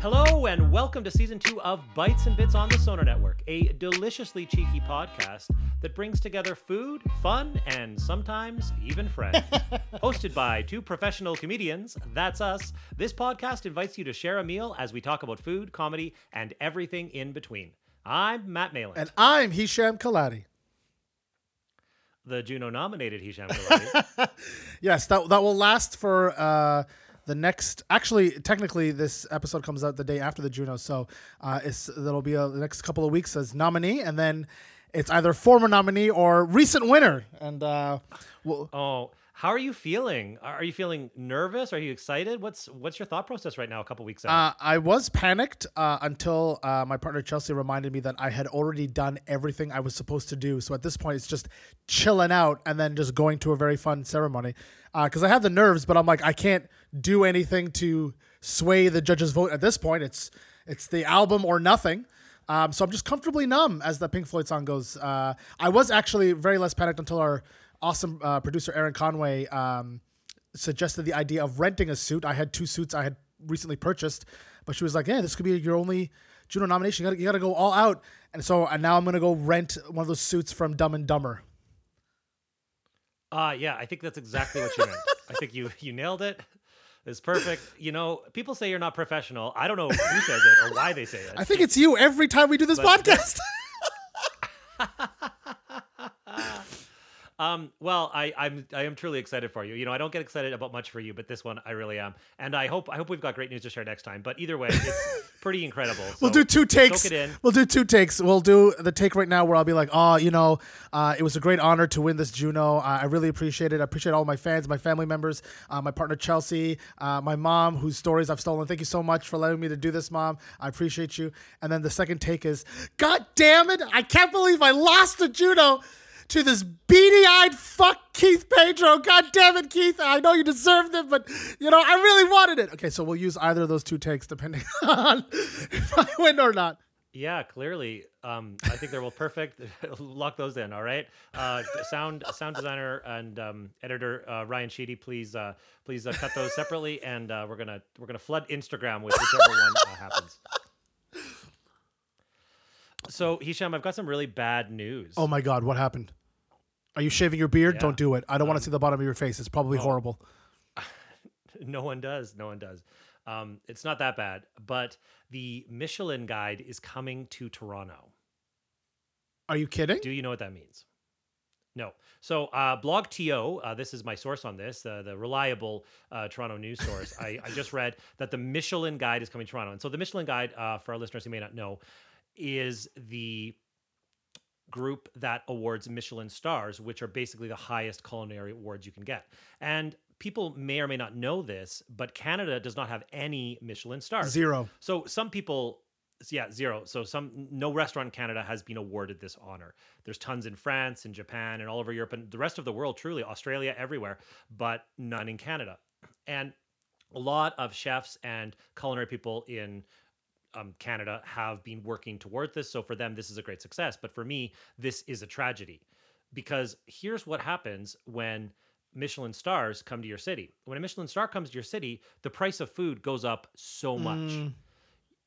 Hello and welcome to season two of Bites and Bits on the Sonar Network, a deliciously cheeky podcast that brings together food, fun, and sometimes even friends. Hosted by two professional comedians, that's us, this podcast invites you to share a meal as we talk about food, comedy, and everything in between. I'm Matt Malin, And I'm Hisham Kelati. the Juno nominated Hisham Kelati. Yes, that that will last for uh, the next. Actually, technically, this episode comes out the day after the Juno, so uh, it's that'll be a, the next couple of weeks as nominee, and then it's either former nominee or recent winner. And uh, we'll, oh, how are you feeling? Are you feeling nervous? Are you excited? What's what's your thought process right now? A couple weeks out. Uh, I was panicked uh, until uh, my partner Chelsea reminded me that I had already done everything I was supposed to do. So at this point, it's just chilling out and then just going to a very fun ceremony. Because I have the nerves, but I'm like, I can't do anything to sway the judges' vote at this point. It's it's the album or nothing. Um, so I'm just comfortably numb as the Pink Floyd song goes. Uh, I was actually very less panicked until our awesome uh, producer Aaron Conway um, suggested the idea of renting a suit. I had two suits I had recently purchased, but she was like, "Yeah, this could be your only Juno nomination. You got you to go all out." And so and now I'm gonna go rent one of those suits from Dumb and Dumber. Uh yeah, I think that's exactly what you meant. I think you you nailed it. It's perfect. You know, people say you're not professional. I don't know who says it or why they say it. I think it's you every time we do this But- podcast. Um, well, I, I'm I am truly excited for you. You know, I don't get excited about much for you, but this one I really am. And I hope I hope we've got great news to share next time. But either way, it's pretty incredible. we'll do two takes. Soak it in. We'll do two takes. We'll do the take right now where I'll be like, "Oh, you know, uh, it was a great honor to win this Juno. Uh, I really appreciate it. I appreciate all my fans, my family members, uh, my partner Chelsea, uh, my mom, whose stories I've stolen. Thank you so much for letting me to do this, mom. I appreciate you." And then the second take is, "God damn it! I can't believe I lost the Juno." To this beady-eyed fuck Keith Pedro. God damn it, Keith. I know you deserved it, but you know, I really wanted it. Okay, so we'll use either of those two takes depending on if I win or not. Yeah, clearly. Um, I think they're both perfect. Lock those in. All right. Uh, sound sound designer and um, editor uh, Ryan Sheedy, please uh, please uh, cut those separately, and uh, we're gonna we're gonna flood Instagram with whichever one uh, happens. So Hisham, I've got some really bad news. Oh my god, what happened? Are you shaving your beard? Yeah. Don't do it. I don't want to see the bottom of your face. It's probably horrible. No one does. No one does. Um, it's not that bad, but the Michelin Guide is coming to Toronto. Are you kidding? Do you know what that means? No. So, uh, BlogTO, uh, this is my source on this, uh, the reliable uh, Toronto news source. I, I just read that the Michelin Guide is coming to Toronto. And so, the Michelin Guide, uh, for our listeners who may not know, is the group that awards Michelin stars, which are basically the highest culinary awards you can get. And people may or may not know this, but Canada does not have any Michelin stars. Zero. So some people, yeah, zero. So some no restaurant in Canada has been awarded this honor. There's tons in France and Japan and all over Europe and the rest of the world, truly Australia, everywhere, but none in Canada. And a lot of chefs and culinary people in um, Canada have been working toward this. So for them, this is a great success. But for me, this is a tragedy because here's what happens when Michelin stars come to your city. When a Michelin star comes to your city, the price of food goes up so much.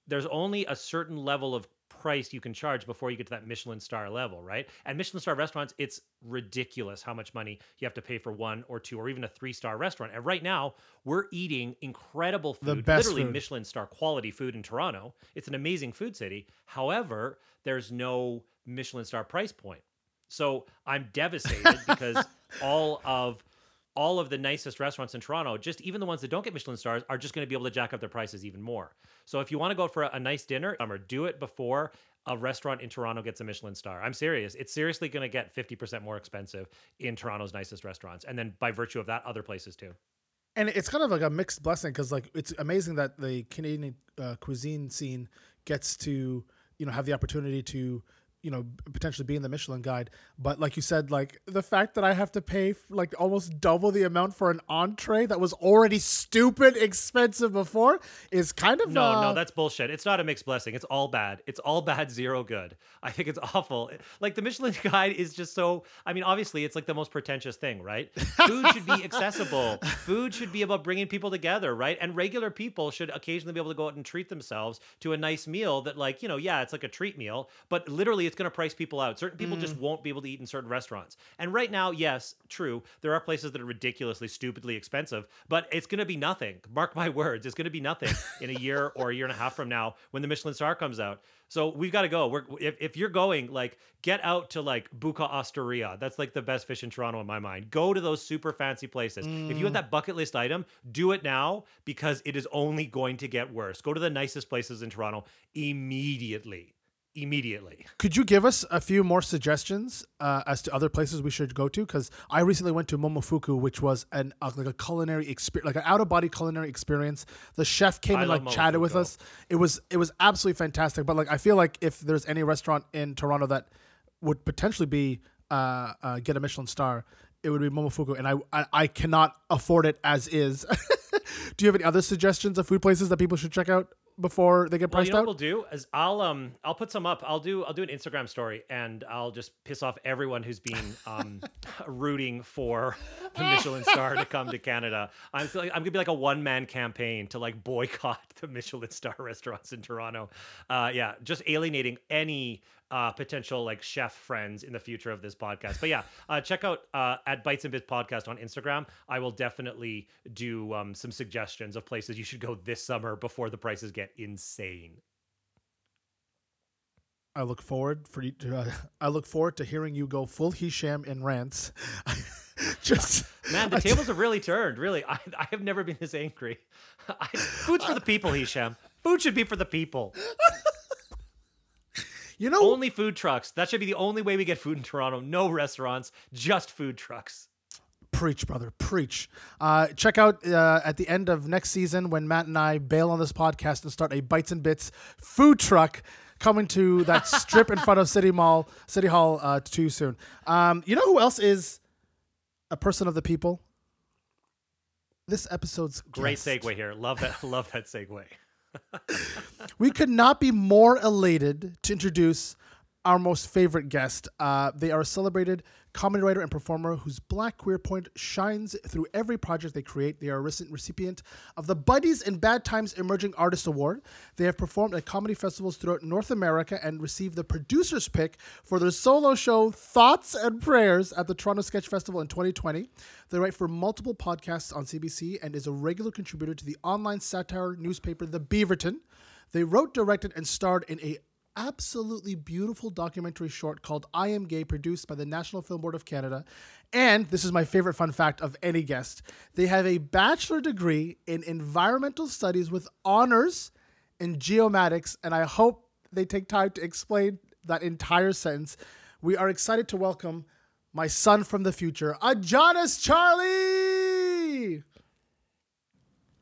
There's only a certain level of price you can charge before you get to that Michelin star level, right? And Michelin star restaurants, it's ridiculous how much money you have to pay for one or two or even a three star restaurant. And right now, we're eating incredible food, The best literally food. Michelin star quality food in Toronto. It's an amazing food city. However, there's no Michelin star price point. So I'm devastated because all of all of the nicest restaurants in Toronto, just even the ones that don't get Michelin stars, are just going to be able to jack up their prices even more. So if you want to go for a, a nice dinner, or do it before a restaurant in Toronto gets a Michelin star. I'm serious. It's seriously going to get 50% more expensive in Toronto's nicest restaurants. And then by virtue of that, other places too. and it's kind of like a mixed blessing because like it's amazing that the Canadian uh, cuisine scene gets to you know have the opportunity to you know potentially be in the Michelin guide. But like you said, like the fact that I have to pay like almost double the amount for an entree that was already stupid expensive before is kind of No, uh, no, that's bullshit. It's not a mixed blessing. It's all bad. It's all bad, zero good. I think it's awful. Like the Michelin guide is just so I mean, obviously it's like the most pretentious thing, right? Food should be accessible. Food should be about bringing people together, right? And regular people should occasionally be able to go out and treat themselves to a nice meal that like, you know, yeah, it's like a treat meal, but literally it's going to price people out. Certain people just mm. won't be able to eat in certain restaurants. And right now, yes, true, there are places that are ridiculously stupidly expensive, but it's going to be nothing. Mark my words, it's going to be nothing in a year or a year and a half from now when the Michelin star comes out. So we've got to go. We're if, if you're going, like get out to like Buca Osteria. That's like the best fish in Toronto in my mind. Go to those super fancy places. If you have mm. that bucket list item, do it now because it is only going to get worse. Go to the nicest places in Toronto immediately. Immediately. Could you give us a few more suggestions uh, as to other places we should go to? Because I recently went to Momofuku, which was an uh, like a culinary experience, like an out of body culinary experience. The chef came I and like love chatted with us. It was it was absolutely fantastic. But like I feel like if there's any restaurant in Toronto that would potentially be uh, uh, get a Michelin star, it would be Momofuku, and I I, I cannot afford it as is. Do you have any other suggestions of food places that people should check out before they get Well, priced you know out? what we'll do is I'll um I'll put some up. I'll do I'll do an Instagram story and I'll just piss off everyone who's been um rooting for the Michelin star to come to Canada. I'm feeling I'm gonna be like a one man campaign to like boycott the Michelin star restaurants in Toronto. Uh, yeah, just alienating any uh, potential like chef friends in the future of this podcast. But yeah, uh, check out uh, at Bites and Bits podcast on Instagram. I will definitely do um, some suggestions of places you should go this summer before the prices get insane. I look forward for you to. Uh, I look forward to hearing you go full Hisham in rants. Just Man, the tables have really turned. Really, I, I have never been this angry. I, food's for the people, Hisham. Food should be for the people. you know, Only food trucks. That should be the only way we get food in Toronto. No restaurants, just food trucks. preach, brother, preach. Uh, check out uh, at the end of next season when Matt and I bail on this podcast and start a Bites and Bits food truck coming to that strip in front of City Mall, City Hall uh, too soon. Um, you know who else is a person of the people? This episode's Great guest. segue here. Love that. Love that segue. We could not be more elated to introduce our most favorite guest. Uh, they are a celebrated comedy writer and performer whose black queer point shines through every project they create. They are a recent recipient of the Buddies in Bad Times Emerging Artist Award. They have performed at comedy festivals throughout North America and received the producer's pick for their solo show Thoughts and Prayers at the Toronto Sketch Festival in 2020. They write for multiple podcasts on CBC and is a regular contributor to the online satire newspaper The Beaverton. They wrote, directed, and starred in a absolutely beautiful documentary short called I Am Gay, produced by the National Film Board of Canada. And this is my favorite fun fact of any guest. They have a bachelor degree in environmental studies with honors in geomatics, and I hope they take time to explain that entire sentence. We are excited to welcome my son from the future, Ajahnis Charley.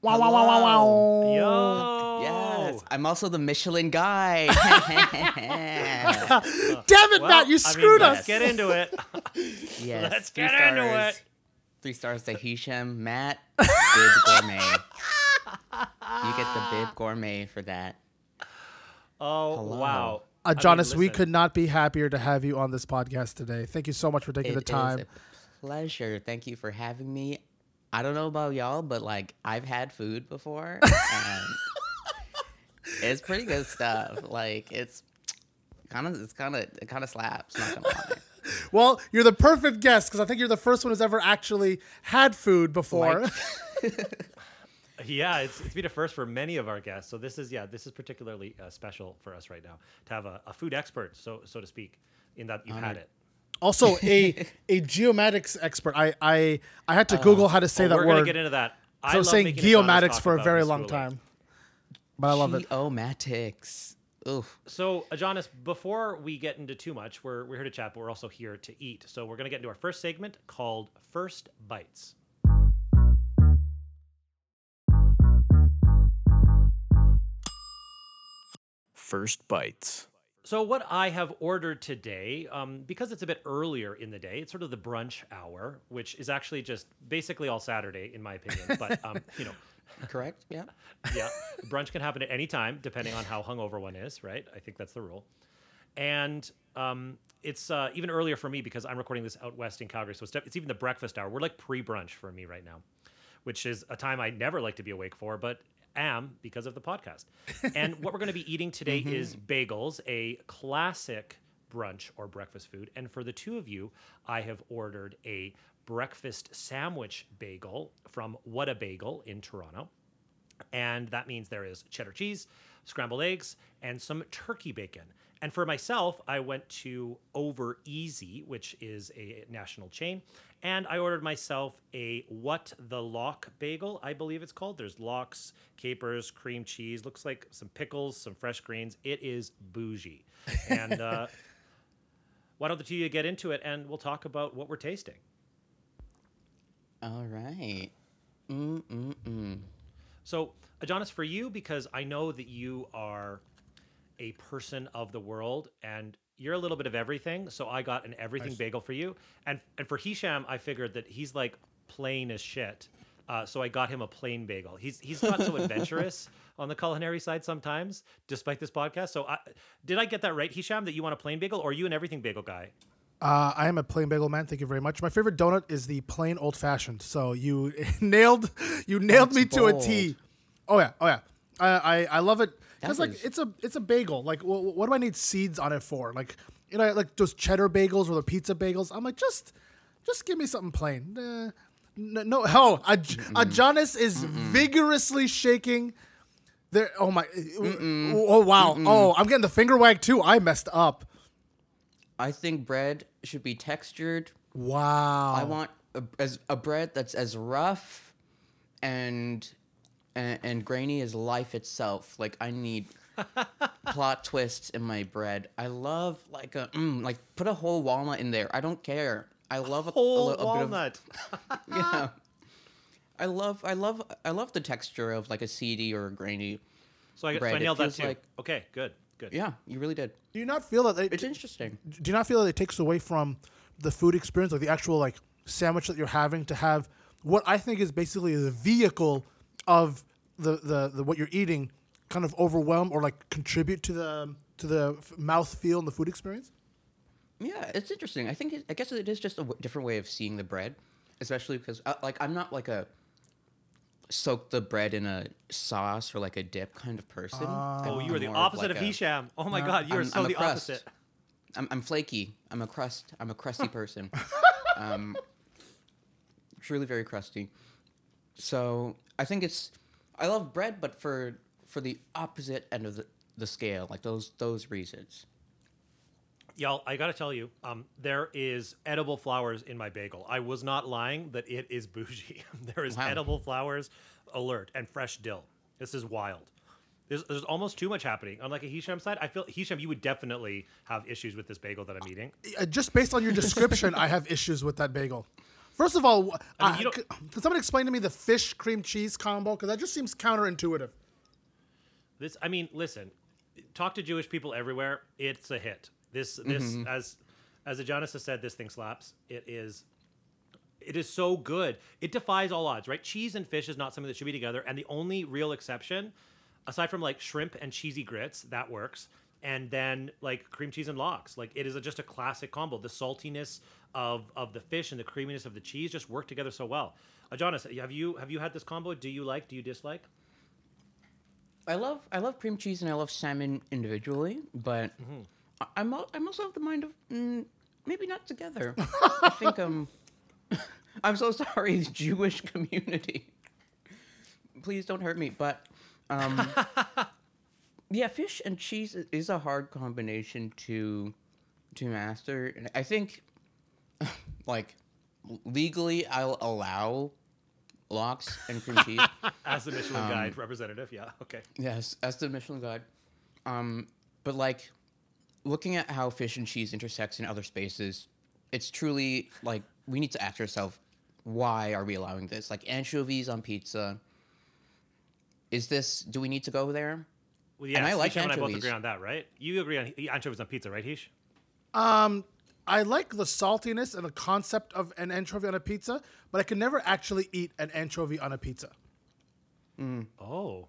Wow, wow, wow, wow, wow. Yo. Yes, I'm also the Michelin guy. Damn it, Well, Matt, you I mean, screwed let's get into it. yes, Let's three get into stars. it. Three stars to Hisham, Matt, Bib Gourmand. You get the Bib Gourmand for that. Oh Hello. wow. I mean, we could not be happier to have you on this podcast today. Thank you so much for taking It the is time. a pleasure. Thank you for having me. I don't know about y'all, but like I've had food before, and it's pretty good stuff. Like it's kind of, it's kind of, it kind of slaps. Not gonna lie. Well, you're the perfect guest because I think you're the first one who's ever actually had food before. Like- Yeah, it's, it's been a first for many of our guests. So this is yeah, this is particularly uh, special for us right now to have a, a food expert, so so to speak, in that you've had it. also, a a geomatics expert. I I I had to Google how to say Oh, that we're word. gonna get into that. I so I was love saying geomatics talk for a very long schooling. time, but I love it. Geomatics. Oof. So, Ajahnis, before we get into too much, we're, we're here to chat, but we're also here to eat. So, we're going to get into our first segment called First Bites. First Bites. So, what I have ordered today, um, because it's a bit earlier in the day, it's sort of the brunch hour, which is actually just basically all Saturday, in my opinion. But, um, you know, Correct? Yeah. yeah, brunch can happen at any time, depending on how hungover one is, right? I think that's the rule. And um, it's uh, even earlier for me because I'm recording this out west in Calgary, so it's, it's even the breakfast hour. We're like pre-brunch for me right now, which is a time I never like to be awake for, but am because of the podcast. and what we're going to be eating today is bagels, a classic brunch or breakfast food. And for the two of you, I have ordered a breakfast sandwich bagel from What a Bagel in Toronto. And that means there is cheddar cheese, scrambled eggs, and some turkey bacon. And for myself, I went to Over Easy, which is a national chain, and I ordered myself a What the Lock bagel, I believe it's called. There's lox, capers, cream cheese, looks like some pickles, some fresh greens. It is bougie. And uh, why don't the two of you get into it and we'll talk about what we're tasting? All right. Mm mm mm. So, Ajahnis, for you, because I know that you are a person of the world and you're a little bit of everything. So I got an everything bagel for you. And and for Hisham, I figured that he's like plain as shit. Uh, so I got him a plain bagel. He's he's not so adventurous on the culinary side sometimes, despite this podcast. So I, did I get that right, Hisham? That you want a plain bagel, or are you an everything bagel guy? Uh, I am a plain bagel man. Thank you very much. My favorite donut is the plain old fashioned. So you nailed you nailed That's me to a T. Oh yeah, oh yeah. I I, I love it because like is- it's a it's a bagel. Like wh- what do I need seeds on it for? Like you know like those cheddar bagels or the pizza bagels. I'm like just just give me something plain. Uh, no, no, oh, Aj- Ajahnis is vigorously shaking. There. Oh my. Oh wow. Oh, I'm getting the finger wag too. I messed up. I think bread should be textured. Wow. I want a, as a bread that's as rough and, and and grainy as life itself. Like I need plot twists in my bread. I love like a mm, like put a whole walnut in there. I don't care. I love a, a, Whole li- a bit of walnut. yeah. I love I love I love the texture of like a seedy or a grainy. So I, so bread. I It nailed that too. like- okay, good, good. Yeah, you really did. Do you not feel that they, It's interesting. do you not feel that it takes away from the food experience, like the actual like sandwich that you're having, to have what I think is basically the vehicle of the the, the what you're eating, kind of overwhelm or like contribute to the to the mouth feel and the food experience? Yeah, it's interesting. I think it, I guess it is just a w- different way of seeing the bread, especially because uh, like I'm not like a soak the bread in a sauce or like a dip kind of person. Oh, I'm you are the more opposite like of a- Hisham. Oh my God, you are I'm- so I'm the crust. opposite. I'm, I'm flaky. I'm a crust. I'm a crusty person. um, truly very crusty. So I think it's. I love bread, but for for the opposite end of the, the scale, like those those reasons. Y'all, I gotta tell you, um, there is edible flowers in my bagel. I was not lying that it is bougie. there is Wow. edible flowers alert and fresh dill. This is wild. There's, there's almost too much happening. On like a Hisham side, I feel Hisham, you would definitely have issues with this bagel that I'm eating. Uh, Just based on your description, I have issues with that bagel. First of all, I mean, uh, you don't- c- can someone explain to me the fish cream cheese combo? Because that just seems counterintuitive. This, I mean, listen, talk to Jewish people everywhere. It's a hit. This, this, mm-hmm. as as Ajahnis has said, this thing slaps. It is, it is so good. It defies all odds, right? Cheese and fish is not something that should be together, and the only real exception, aside from like shrimp and cheesy grits, that works. And then like cream cheese and lox, like it is a, just a classic combo. The saltiness of of the fish and the creaminess of the cheese just work together so well. Ajahnis, have you have you had this combo? Do you like? Do you dislike? I love I love cream cheese and I love salmon individually, but I- I'm I'm also of the mind of mm, maybe not together. I think um I'm so sorry, Jewish community. Please don't hurt me, but um yeah, fish and cheese is a hard combination to to master, and I think like legally I'll allow lox and cream cheese. As the Michelin Guide representative, yeah, okay. Yes, as the Michelin Guide. Um, but like looking at how fish and cheese intersects in other spaces, it's truly like we need to ask ourselves, why are we allowing this? Like anchovies on pizza. Is this? Do we need to go there? Well, yes, I like Hisham and I both agree on that, right? You agree on anchovies on pizza, right, Hish? Um, I like the saltiness and the concept of an anchovy on a pizza, but I can never actually eat an anchovy on a pizza. Oh,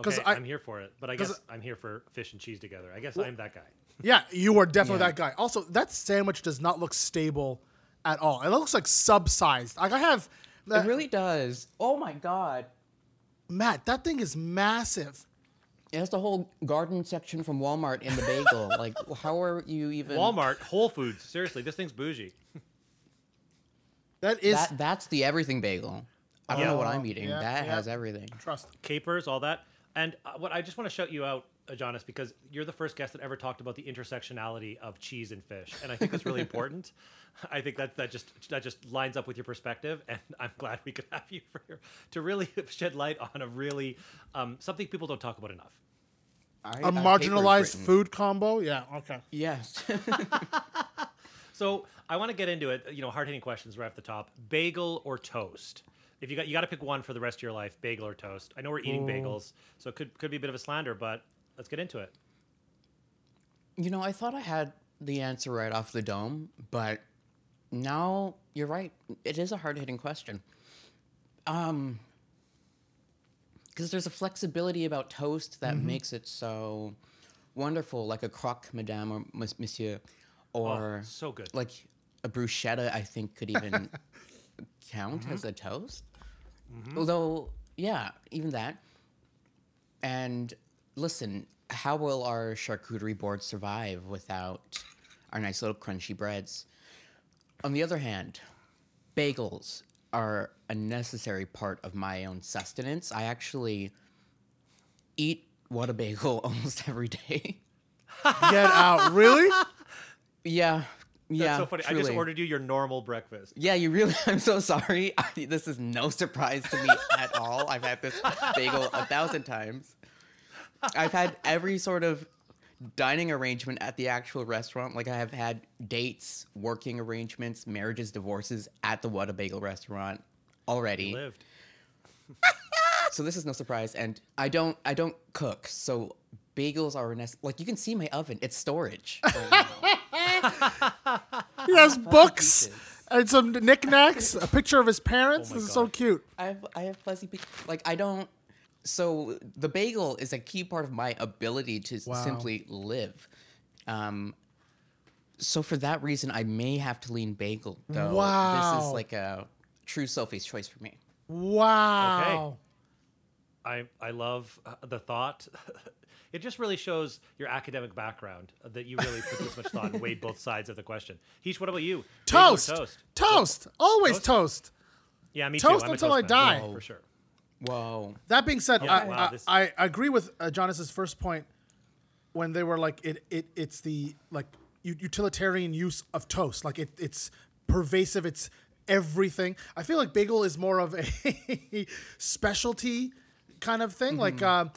Okay, I- I'm here for it, but I guess I'm here for fish and cheese together. I guess I'm that guy. Yeah, you are definitely Yeah. that guy. Also, that sandwich does not look stable at all. It looks like sub-sized. Like I have, It really does. Oh my god. Matt, that thing is massive. It has the whole garden section from Walmart in the bagel. like, how are you even? Walmart, Whole Foods. Seriously, this thing's bougie. That is That that's the everything bagel. I don't know what I'm eating. yeah, that yeah. has everything. trust. capers, all that. And uh, what I just want to shout you out, Jonas, because you're the first guest that ever talked about the intersectionality of cheese and fish, and I think that's really important. I think that that just that just lines up with your perspective, and I'm glad we could have you for here to really shed light on a really um, something people don't talk about enough. I, A I marginalized food combo. Yeah. Okay. Yes. So I want to get into it. You know, hard hitting questions right off the top. Bagel or toast? If you got you got to pick one for the rest of your life, bagel or toast. I know we're eating bagels, so it could could be a bit of a slander, but let's get into it. you know, I thought I had the answer right off the dome, but now you're right. It is a hard hitting question. Um, because there's a flexibility about toast that Mm-hmm. makes it so wonderful, like a croque madame or monsieur, or Oh, so good. like a bruschetta. I think could even count Mm-hmm. as a toast. Although, yeah, even that. And listen, how will our charcuterie board survive without our nice little crunchy breads? On the other hand, bagels are a necessary part of my own sustenance. I actually eat what a bagel almost every day. Get out. Really? yeah. Yeah. That's yeah. so funny. I just ordered you your normal breakfast. Yeah, you really. I'm so sorry. I, this is no surprise to me at all. I've had this bagel a thousand times. I've had every sort of dining arrangement at the actual restaurant. Like I have had dates, working arrangements, marriages, divorces at the What a Bagel restaurant already. Lived. So this is no surprise. And I don't. I don't cook. So bagels are a nec- like you can see my oven. It's storage. He has books and some knickknacks. A picture of his parents. Oh this is so cute. I have I have fuzzy pe- like I don't so the bagel is a key part of my ability to Wow. simply live. Um so for that reason I may have to lean bagel though. wow. This is like a true Sophie's choice for me. Wow. Okay. I I love uh, the thought. it just really shows your academic background uh, that you really put this much thought and weighed both sides of the question. Heesh, what about you? Toast. toast. Toast. Always Toast? toast. Yeah, me Toast too. I'm a until I toast die. man, for sure. Whoa. That being said, Yeah, I, wow, I, this- I agree with uh, Jonas's first point when they were like it, it it's the like u- utilitarian use of toast. Like it, it's pervasive. It's everything. I feel like bagel is more of a specialty kind of thing. Like, um,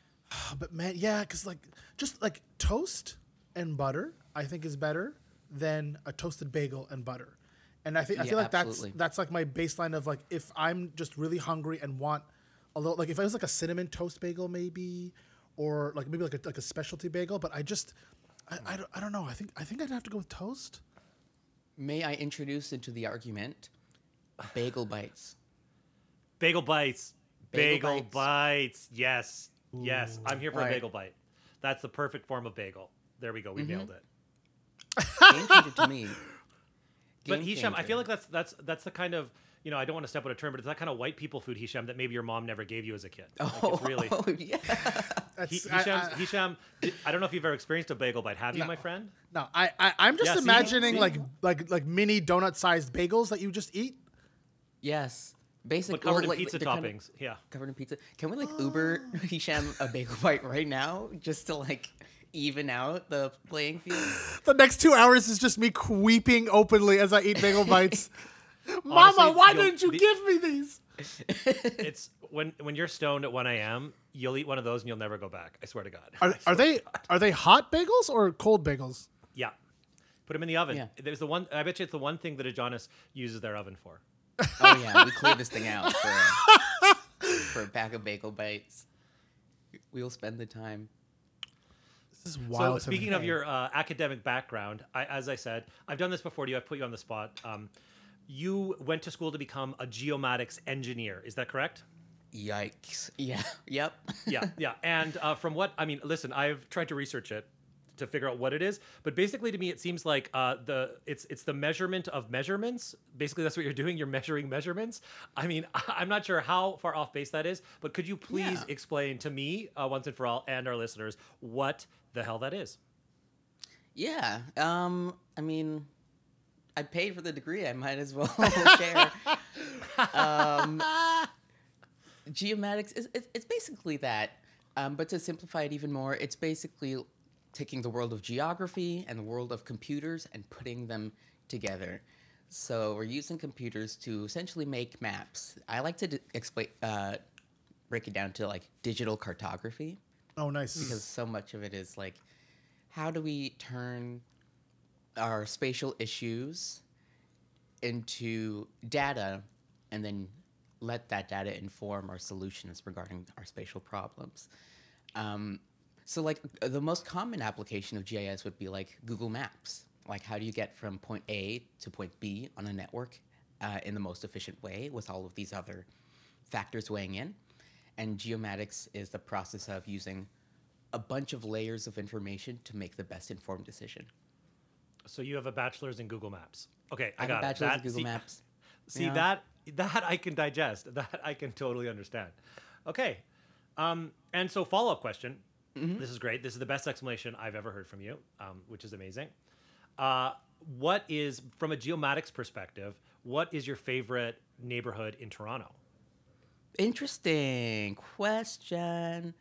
but man, yeah, because like just like toast and butter, I think is better than a toasted bagel and butter. And I think I Yeah, feel like absolutely. that's that's like my baseline of like if I'm just really hungry and want a little like if I was like a cinnamon toast bagel maybe or like maybe like a like a specialty bagel, but I just I, I, don't, I don't know. I think I think I'd have to go with toast. May I introduce into the argument bagel bites? Bagel bites. Bagel, Bagel bites. bites. Yes. Yes. I'm here for a Right. bagel bite. That's the perfect form of bagel. There we go. We mm-hmm. nailed it. Game changer to me. But Game Hisham, I feel like that's that's that's the kind of you know I don't want to step out of turn, but it's that kind of white people food, Hisham, that maybe your mom never gave you as a kid. Like, it's oh, really. Oh yeah. He, That's, I, Hisham's, I- Hisham, I don't know if you've ever experienced a bagel bite. Have you, my friend? no, I, I I'm just Yeah, imagining See? like like like mini donut sized bagels that you just eat. Yes. Basically, But covered in like, pizza they're kinda- toppings. yeah. covered in pizza. Can we like Uber Hisham a bagel bite right now just to like even out the playing field? The next two hours is just me weeping openly as I eat bagel bites. Mama, Honestly, why didn't you the- give me these? it's when when you're stoned at 1 a.m. You'll eat one of those and you'll never go back. I swear to God. Are, are they are they hot bagels or cold bagels? Yeah. Put them in the oven. Yeah. There's the one. I bet you it's the one thing that Ajahnis uses their oven for. Oh yeah, we cleared this thing out for a, for a pack of bagel bites. We will spend the time. So This is wild. to me. speaking of your uh, academic background, I, as I said, I've done this before to you. I've put you on the spot. Um, you went to school to become a geomatics engineer. Is that correct? Yikes! Yeah. Yep. yeah, yeah. And uh, from what I mean, listen, I've tried to research it to figure out what it is, but basically to me, it seems like uh, the it's it's the measurement of measurements. Basically, that's what you're doing. You're measuring measurements. I mean, I'm not sure how far off base that is, but could you please Yeah. explain to me uh, once and for all and our listeners what the hell that is? Yeah. Um. I mean, I paid for the degree. I might as well share. um, geomatics is it's, it's basically that, um, but to simplify it even more, it's basically taking the world of geography and the world of computers and putting them together. So we're using computers to essentially make maps. I like to d- explain, uh, break it down to like digital cartography oh, nice. because so much of it is like how do we turn our spatial issues into data and then let that data inform our solutions regarding our spatial problems um, so like uh, the most common application of gis would be like google maps like how do you get from point a to point b on a network uh, in the most efficient way with all of these other factors weighing in and geomatics is the process of using a bunch of layers of information to make the best informed decision. So you have a bachelor's in Google Maps. Okay, I, I got a bachelor's That- in Google see- Maps. See that that I can digest. That I can totally understand. Okay, um, and so follow up question. Mm-hmm. This is great. This is the best explanation I've ever heard from you, um, which is amazing. Uh, what is from a geomatics perspective? What is your favorite neighborhood in Toronto? Interesting question.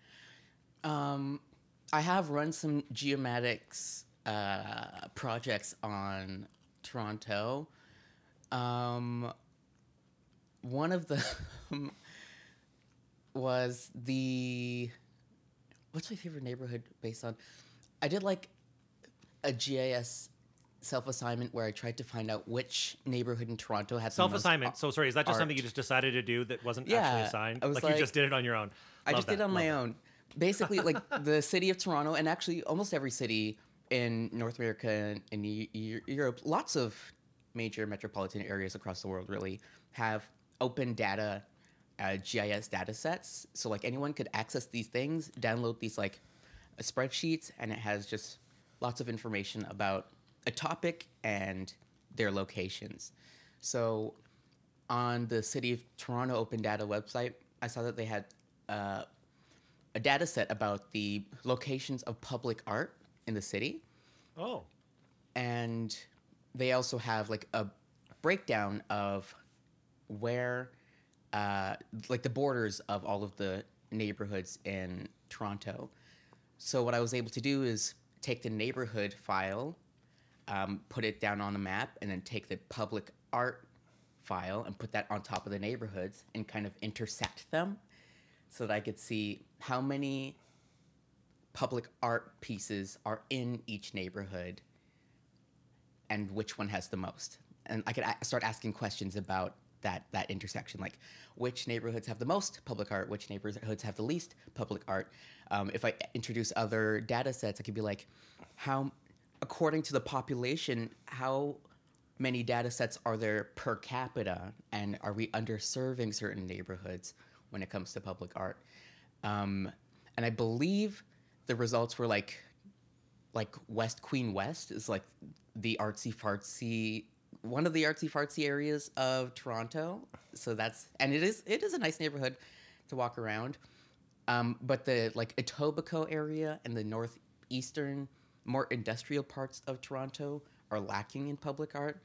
Um, I have run some geomatics uh, projects on Toronto. Um, one of them was the what's my favorite neighborhood based on? I did like a GIS self assignment where I tried to find out which neighborhood in Toronto had Self assignment. So sorry, is that just something you just decided to do that wasn't Yeah, actually assigned? I was like, you just did it on your own. I Love just did it on my that. own. Basically, like the city of Toronto, and actually almost every city in North America and in Eu- Eu- Europe, lots of major metropolitan areas across the world really have open data uh, GIS data sets. So like anyone could access these things, download these like uh, spreadsheets, and it has just lots of information about a topic and their locations. So on the City of Toronto Open Data website, I saw that they had uh, a data set about the locations of public art in the city. Oh, And they also have like a breakdown of where, uh, like the borders of all of the neighborhoods in Toronto. So what I was able to do is take the neighborhood file, um, put it down on a map, and then take the public art file and put that on top of the neighborhoods and kind of intersect them so that I could see how many public art pieces are in each neighborhood and which one has the most. And I could a- start asking questions about that that intersection, like which neighborhoods have the most public art, which neighborhoods have the least public art. Um, if I introduce other data sets, I could be like, how, according to the population, how many data sets are there per capita, and are we underserving certain neighborhoods when it comes to public art? Um, and I believe the results were like like West Queen West is like the artsy fartsy one of the artsy fartsy areas of Toronto. So that's and it is it is a nice neighborhood to walk around. Um, but the like Etobicoke area and the northeastern, more industrial parts of Toronto are lacking in public art.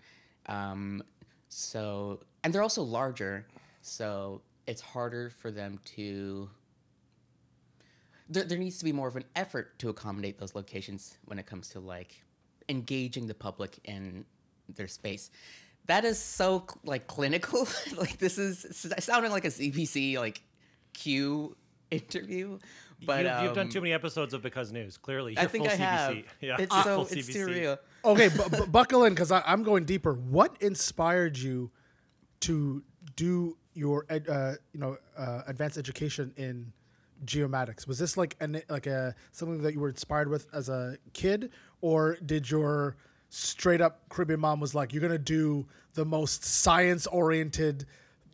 Um, so and they're also larger, so it's harder for them to there, there needs to be more of an effort to accommodate those locations when it comes to like engaging the public in their space That is so like clinical. like this is it's sounding like a CBC like Q interview. But you've, you've done um, too many episodes of Because News. Clearly, I you're think full I CBC. have. Yeah, It's you're so it's CBC. too real. Okay, bu- bu- buckle in because I'm going deeper. What inspired you to do your ed, uh, you know uh, advanced education in geomatics? Was this like an like a something that you were inspired with as a kid, or did your straight up Caribbean mom was like, you're gonna do the most science oriented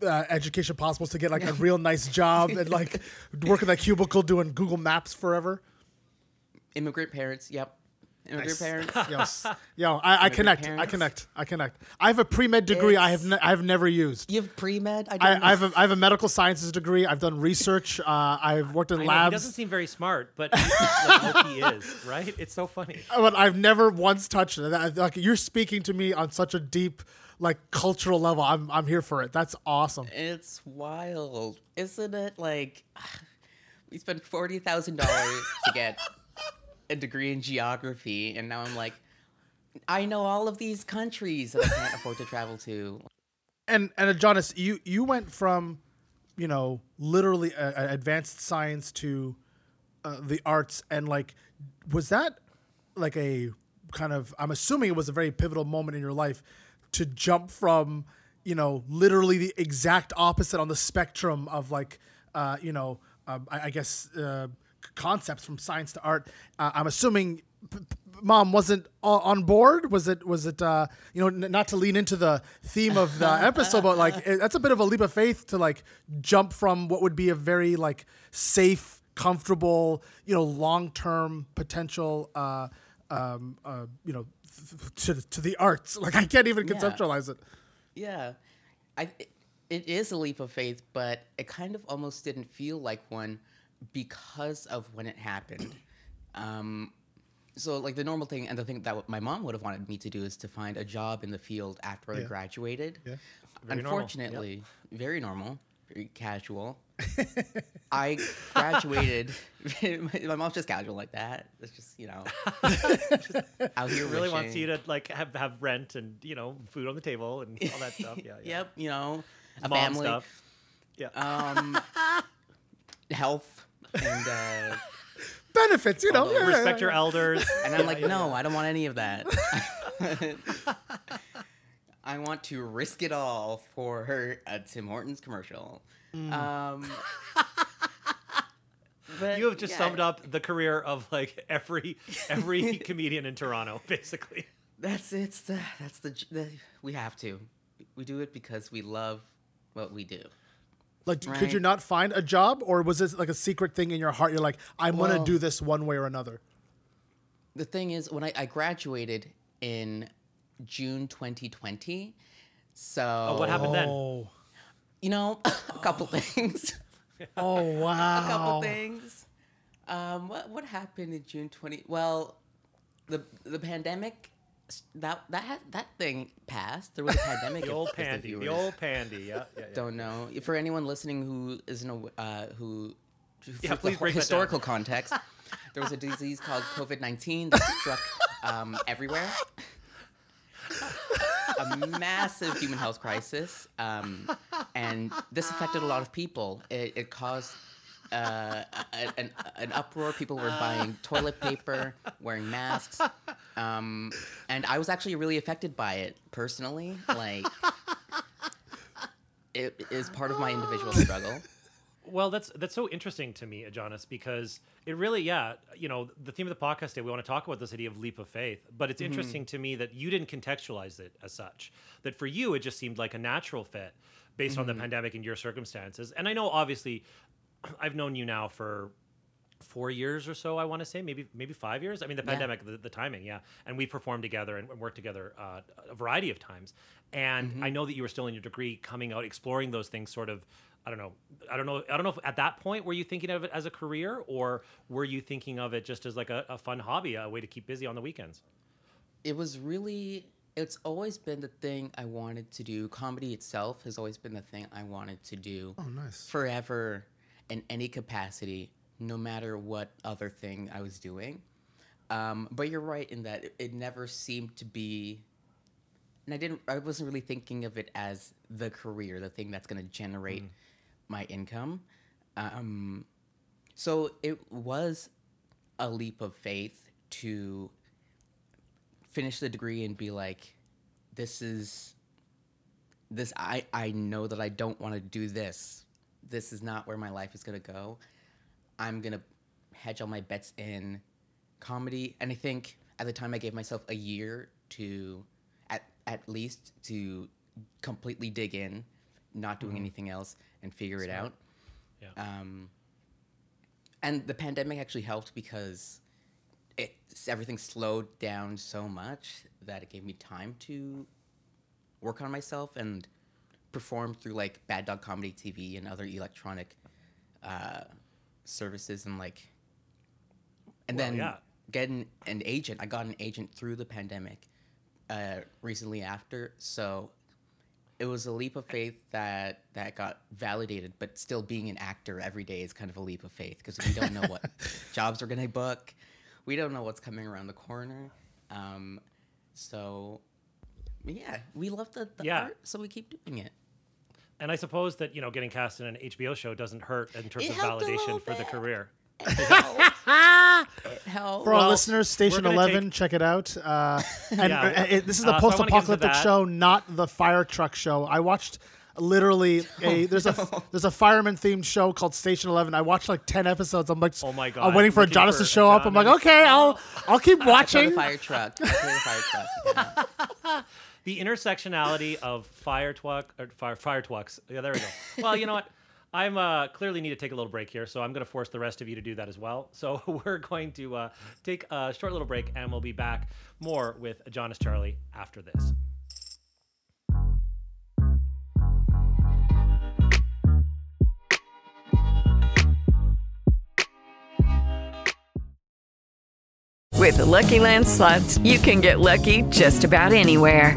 uh, education possible to get like a real nice job and like work in that cubicle doing Google Maps forever? Immigrant parents. Yep. Immigrant parents. Yes. Yo, I, I connect. I connect. I connect. I have a pre med degree. I have ne- I have never used. You have pre med. I, I, didn't I have a, I have a medical sciences degree. I've done research. Uh, I've worked in I know, he labs, doesn't seem very smart, but like, he is, right? It's so funny. but I've never once touched it. Like you're speaking to me on such a deep, like cultural level. I'm I'm here for it. That's awesome. It's wild, isn't it? Like, we spent forty thousand dollars to get a degree in geography, and now I'm like, I know all of these countries that I can't afford to travel to. And and Jonas, you you went from, you know, literally uh, advanced science to uh, the arts, and like, was that like a kind of? I'm assuming it was a very pivotal moment in your life to jump from, you know, literally the exact opposite on the spectrum of like, uh, you know, um, I, I guess uh, c- concepts from science to art. Uh, I'm assuming. P- p- Mom wasn't on board. Was it? Was it? Uh, you know, n- not to lean into the theme of the episode, but like it, that's a bit of a leap of faith to like jump from what would be a very like safe, comfortable, you know, long term potential, uh, um, uh, you know, to to the arts. Like I can't even Yeah. conceptualize it. Yeah, I. It, it is a leap of faith, but it kind of almost didn't feel like one because of when it happened. Um, so like the normal thing and the thing that my mom would have wanted me to do is to find a job in the field after I graduated. Yeah. Very normal, Unfortunately, very normal, very casual. I graduated. my, my mom's just casual like that. It's just you know, out here Really wants you to like have, have rent and you know food on the table and all that stuff. Yeah, yeah. Yep, you know, a Mom family, stuff. Yeah. um, health, and uh, Benefits, you know. Although yeah, Respect yeah, your elders. and I'm like, no, I don't want any of that. I want to risk it all for a Tim Hortons commercial. Um, but You have just yeah, summed up the career of like every every comedian in Toronto, basically. That's it's the that's the, the we have to. We do it because we love what we do. Like, could you not find a job, or was this like a secret thing in your heart? You're like, I'm gonna Well- do this one way or another. the thing is when I, I graduated in June 2020. So Oh, what happened then? Oh, You know, a couple things. oh wow. A couple things. Um, what what happened in June 20? Well, the the pandemic that that had, that thing passed. There was a pandemic. The old if the pandy. The old pandy. Yeah, yeah, yeah. Don't know. For anyone listening who isn't uh, who Yeah, for please the break that down. historical context, there was a disease called COVID nineteen that struck um, everywhere. a massive human health crisis, um, and this affected a lot of people. It, it caused uh, an, an uproar. People were buying toilet paper, wearing masks, um, and I was actually really affected by it personally. Like, it is part of my individual struggle. Well, that's that's so interesting to me, Jonas, because it really, yeah, you know, the theme of the podcast today, we want to talk about this idea of leap of faith. But it's interesting to me that you didn't contextualize it as such. That for you, it just seemed like a natural fit based on the pandemic and your circumstances. And I know, obviously, I've known you now for four years or so. I want to say maybe maybe five years. I mean, the Yeah. pandemic, the, the timing, yeah. And we performed together and worked together uh, a variety of times. And I know that you were still in your degree, coming out, exploring those things, sort of. I don't know. I don't know. I don't know if at that point were you thinking of it as a career, or were you thinking of it just as like a, a fun hobby, a way to keep busy on the weekends? it was really it's always been the thing I wanted to do. Comedy itself has always been the thing I wanted to do. Oh, nice. Forever in any capacity, no matter what other thing I was doing. Um, but you're right in that it, it never seemed to be and I didn't. I wasn't really thinking of it as the career, the thing that's going to generate my income. Um, so it was a leap of faith to finish the degree and be like, this is this. I I know that I don't want to do this. This is not where my life is going to go. I'm gonna hedge all my bets in comedy, and I think at the time I gave myself a year to, at at least to completely dig in, not doing anything else, and figure it out. Yeah. Um, and the pandemic actually helped because it everything slowed down so much that it gave me time to work on myself and perform through like Bad Dog Comedy TV and other electronic uh, services and like and Well, then yeah. getting an agent. I got an agent through the pandemic uh, recently after, so it was a leap of faith that that got validated. But still, being an actor every day is kind of a leap of faith because we don't know what jobs we're gonna book. We don't know what's coming around the corner. Um, so yeah, we love the, the Yeah. art, so we keep doing it. And I suppose that you know getting cast in an HBO show doesn't hurt in terms It of helped a validation for the bit. career. It helped. For our Well, listeners, Station gonna 11, take- check it out. Uh, and Yeah, uh, it- this is uh, a so I wanna get into post-apocalyptic that. show, not the fire truck show. I watched literally a there's a there's a fireman themed show called Station 11. I watched like 10 episodes. I'm like, Oh my God, I'm waiting for looking Ajahnis for to show up. I'm like, Ajahnis. okay, I'll I'll keep I play watching. the fire truck. I play the fire truck. The intersectionality of fire truck or fire fire trucks. Yeah, there we go. Well, you know what? I'm uh, clearly need to take a little break here, so I'm going to force the rest of you to do that as well. So we're going to uh, take a short little break, and we'll be back more with Ajahnis Charley after this. With the Lucky Land slots, you can get lucky just about anywhere.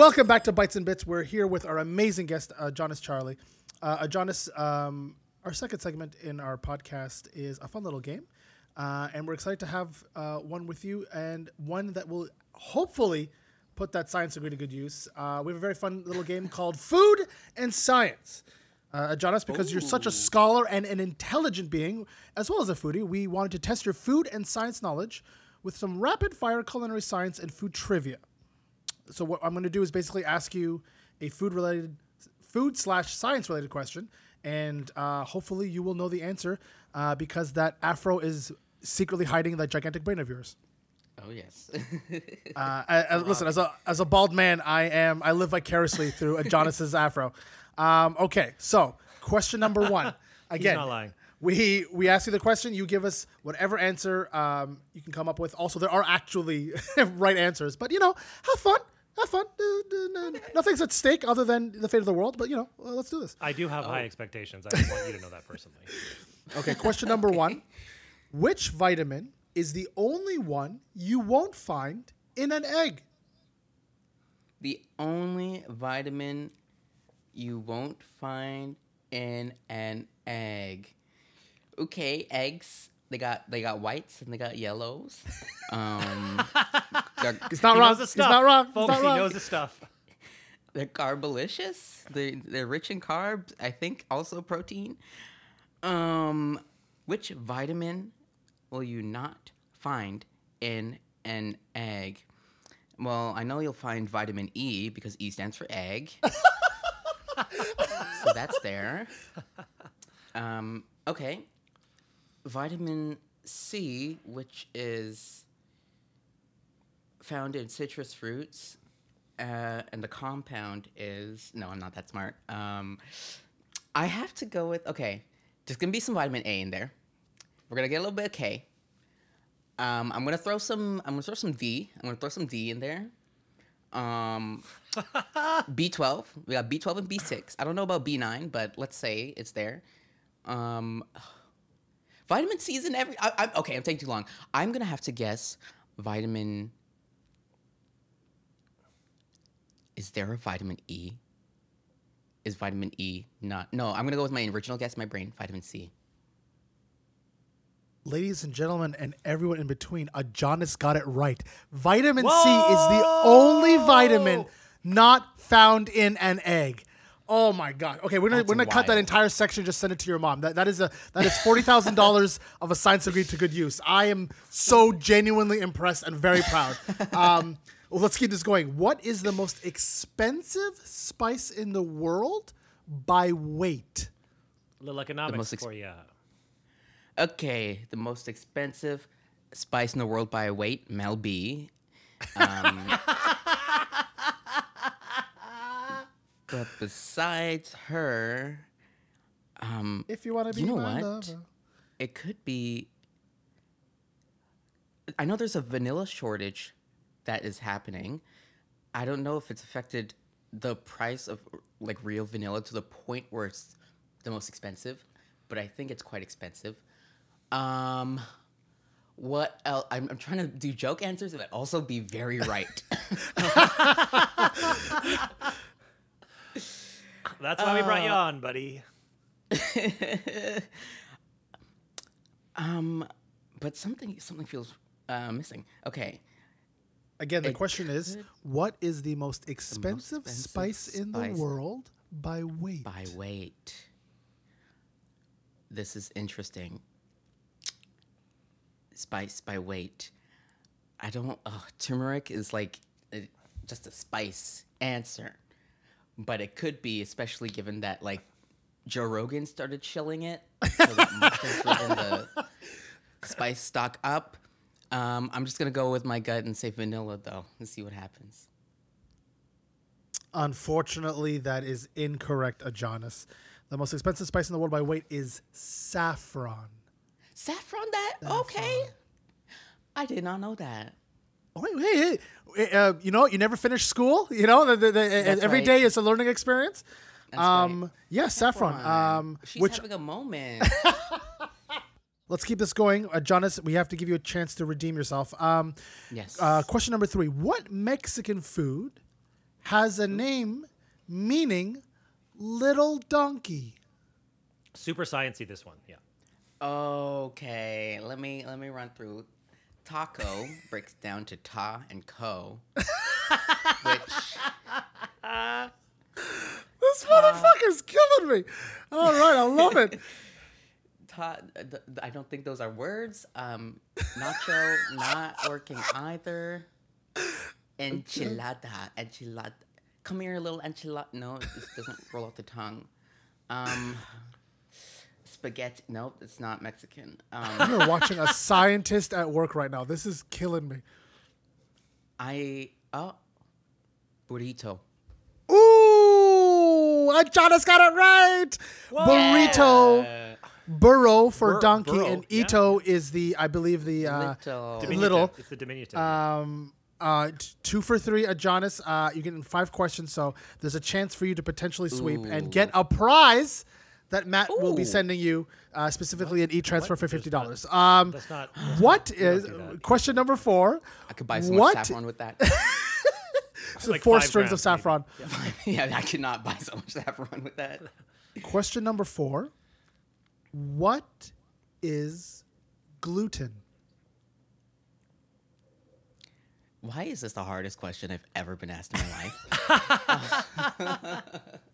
Welcome back to Bites and Bits. We're here with our amazing guest, uh, Ajahnis Charley. Uh, Ajahnis, um, our second segment in our podcast is a fun little game. Uh, and we're excited to have uh, one with you and one that will hopefully put that science degree to good use. Uh, we have a very fun little game called Food and Science. Uh, Ajahnis, because you're such a scholar and an intelligent being, as well as a foodie, we wanted to test your food and science knowledge with some rapid fire culinary science and food trivia so what I'm going to do is basically ask you a food related, food slash science related question, and uh, hopefully you will know the answer uh, because that afro is secretly hiding that gigantic brain of yours. Oh yes. Uh, I- I- listen, as a as a bald man, I am I live vicariously through Ajahnis's afro. Um, okay, so question number one. Again, He's not lying. we we ask you the question. You give us whatever answer um, you can come up with. Also, there are actually right answers, but you know, have fun. Have fun. Uh, uh, Nothing's at stake other than the fate of the world. But you know, uh, let's do this. I do have high expectations. I just want you to know that personally. Okay, question number one. Which vitamin is the only one you won't find in an egg? the only vitamin you won't find in an egg. Okay, eggs. They got they got whites and they got yellows. Um, It's not wrong. knows the It's not wrong. It's Folks, not he knows the stuff. they're carbolicious. They they're rich in carbs. I think also protein. Um, which vitamin will you not find in an egg? Well, I know you'll find vitamin E because E stands for egg. so that's there. Um, okay. Vitamin C, which is found in citrus fruits, uh, and the compound is no, I'm not that smart. Um, I have to go with okay. There's gonna be some vitamin A in there. We're gonna get a little bit of K. Um, I'm gonna throw some. I'm gonna throw some D. I'm gonna throw some D in there. Um, B12. We got B12 and B6. I don't know about B9, but let's say it's there. Um, vitamin C is in every. I, I, okay, I'm taking too long. I'm gonna have to guess vitamin. Is there a vitamin E? Is vitamin E not? No, I'm gonna go with my original guess. My brain, vitamin C. Ladies and gentlemen, and everyone in between, Ajahnis got it right. Vitamin C is the only vitamin not found in an egg. Oh my god! Okay, we're gonna That's we're gonna cut that entire section. Just send it to your mom. That that is a that is forty thousand dollars of a science degree to good use. I am so genuinely impressed and very proud. Um, well, let's keep this going. What is the most expensive spice in the world by weight? A little economics most ex- for you. Okay, the most expensive spice in the world by weight, Mel B. Um, but besides her, um, If you want to be You know my what? lover. it could be. I know there's a vanilla shortage that is happening. I don't know if it's affected the price of like real vanilla to the point where it's the most expensive, but I think it's quite expensive. Um, what else? I'm, I'm trying to do joke answers but also be very right. That's why we brought Uh, you on, buddy. um, but something something feels uh, missing. Okay, Again, the It question is, what is the most expensive, expensive spice in the world by weight? by weight. This is interesting. Spice by weight. I don't. Oh, turmeric is like a, just a spice answer, but it could be, especially given that like Joe Rogan started chilling it, so that must have driven the spice stock up. Um, I'm just gonna go with my gut and say vanilla though, and see what happens. Unfortunately, that is incorrect, Ajahnis. The most expensive spice in the world by weight is saffron. Saffron, that okay? I did not know that. Oh, wait, hey, hey, uh, you know, you never finish school. You know, the, the, the, That's every right. day is a learning experience. That's um, right. yeah, saffron. Saffron. Um, She's which having a moment. let's keep this going, Ajahnis. We have to give you a chance to redeem yourself. Um, yes. uh, question number three: What Mexican food has a name meaning "little donkey"? Super sciencey, this one. Yeah. okay, let me let me run through. Taco breaks down to ta and co, which This motherfucker's killing me. All right, I love it. ta. th- th- I don't think those are words. Um, nacho not working either. Enchilada, enchilada. Come here, little enchilada. No, it doesn't roll off the tongue. Um, spaghetti. Nope, it's not Mexican. Um, You're watching a scientist at work right now. This is killing me. I oh burrito. Ooh, Ajahnis got it right. Burrito, burro for Bur- donkey, burro, and yeah. ito is the, I believe the uh, Little. Diminutive. little. It's the diminutive. um uh t- two for three. Ajahnis, uh, you get five questions, so there's a chance for you to potentially sweep and get a prize that Matt will be sending you uh, specifically an e-transfer for fifty dollars. Um, That's not. what we don't is do question number four? I could buy so what much saffron with that. So Like four strings grand, of saffron. yeah, I could not buy so much saffron with that. Question number four. What is gluten? Why is this the hardest question I've ever been asked in my life?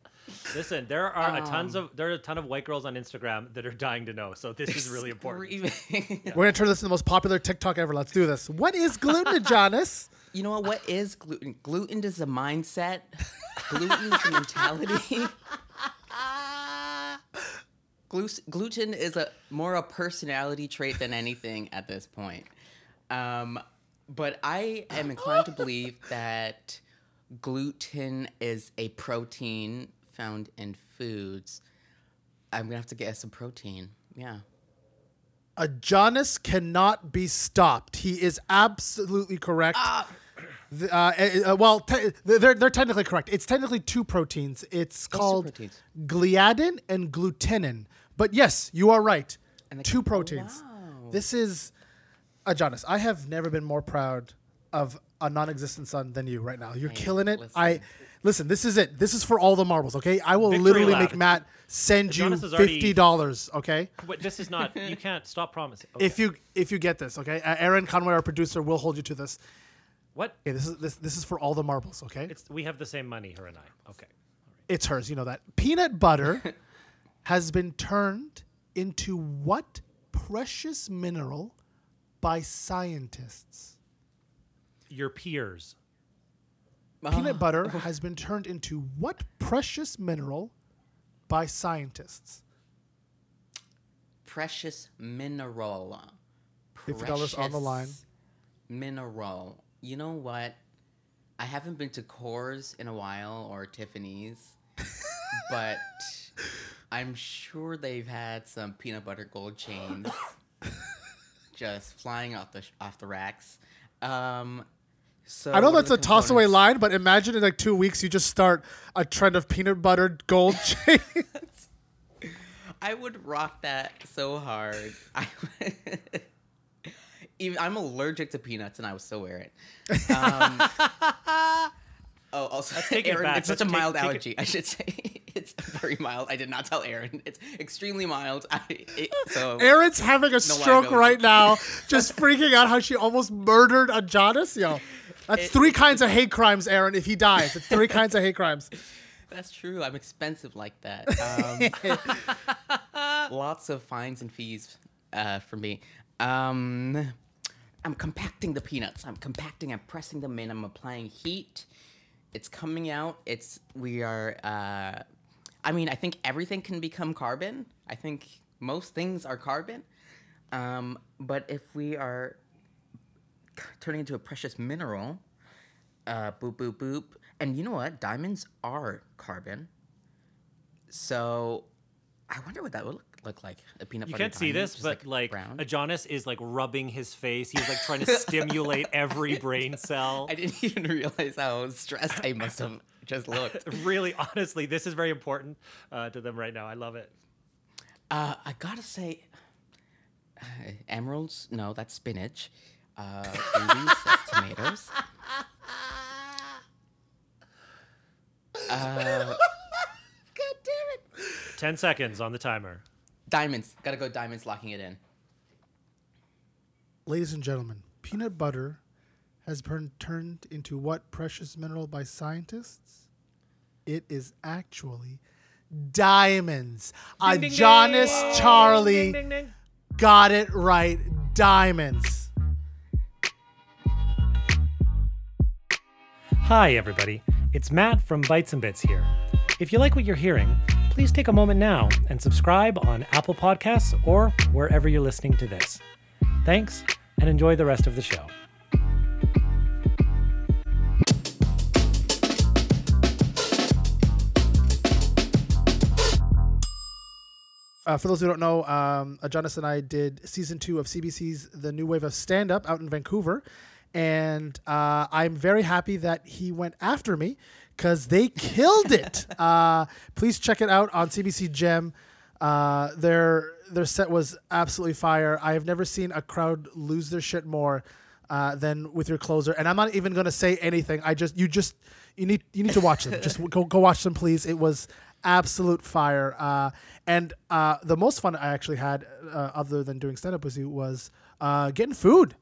Listen, there are a tons of there are a ton of white girls on Instagram that are dying to know. So this is really important. Screaming. We're gonna turn this into the most popular TikTok ever. Let's do this. What is gluten, Ajahnis? You know what? What is gluten? Gluten is a mindset. Gluten is a mentality. Gluten is a more a personality trait than anything at this point. Um, but I am inclined to believe that gluten is a protein found in foods. I'm gonna have to get some protein. Yeah. Ajahnis cannot be stopped. He is absolutely correct. The- uh, uh, uh, well, te- they're they're technically correct. It's technically two proteins. It's two called proteins? gliadin and glutenin. But yes, you are right. And Two oh, proteins. wow. This is Ajahnis. I have never been more proud of a non-existent son than you right now. You're killing it. I listen. listen. This is it. This is for all the marbles. Okay, I will Victory literally lap. make Matt send you Ajahnis is already- fifty dollars. Okay. Wait, this is not. You can't stop promising. Okay. If you if you get this, okay, uh, Aaron Conway, our producer, will hold you to this. what? Okay, this is this this is for all the marbles. Okay, it's, It's we have the same money, her and I. Okay. It's hers. You know that peanut butter has been turned into what precious mineral by scientists? Your peers. Peanut butter has been turned into what precious mineral by scientists? Precious mineral. $50 on the line. Mineral. You know what? I haven't been to Coors in a while or Tiffany's, but I'm sure they've had some peanut butter gold chains just flying off the off the racks. Um, so I know that's a toss away line, but imagine in like two weeks you just start a trend of peanut butter gold chain. I would rock that so hard. I even I'm allergic to peanuts, and I would still wear it. Um, oh, also, take it back. it's such a Let's take- mild take it- allergy. I should say it's very mild. I did not tell Aaron. It's extremely mild. I, it, so Aaron's having a stroke liability. right now, just freaking out how she almost murdered Ajahnis. Yo, that's It- three kinds of hate crimes, Aaron. If he dies, it's three kinds of hate crimes. that's true. I'm expensive like that. Um, lots of fines and fees uh, for me. Um, I'm compacting the peanuts. I'm compacting. I'm pressing them in. I'm applying heat. It's coming out. It's we are. Uh, I mean, I think everything can become carbon. I think most things are carbon. Um, but if we are turning into a precious mineral, uh, boop boop boop, and you know what? Diamonds are carbon. So, I wonder what that would look, look like. A peanut You butter. can't see this, but like, brown. Ajahnis is like rubbing his face. He's like trying to stimulate every brain cell. I didn't even realize how stressed I must have just looked. Really, honestly, this is very important uh, to them right now. I love it. Uh, I gotta say, uh, emeralds? No, that's spinach. Uh, rubies? that's tomatoes. Uh, Ten seconds on the timer. diamonds. Gotta go diamonds, locking it in. Ladies and gentlemen, peanut butter has been turned into what precious mineral by scientists? It is actually diamonds. A ding, Ajahnis ding. Charley Ding, ding, ding. got it right. Diamonds. Hi, everybody. It's Matt from Bites and Bits here. If you like what you're hearing, please take a moment now and subscribe on Apple Podcasts or wherever you're listening to this. Thanks, and enjoy the rest of the show. Uh, for those who don't know, um, Ajahnis and I did season two of CBC's The New Wave of Stand Up out in Vancouver. And uh, I'm very happy that he went after me because they killed it. uh, please check it out on CBC Gem. Uh, their their set was absolutely fire. I have never seen a crowd lose their shit more uh, than with your closer. And I'm not even gonna say anything. I just you just you need you need to watch them. just go go watch them, please. It was absolute fire. Uh, and uh, the most fun I actually had, uh, other than doing stand up with you, was uh, getting food.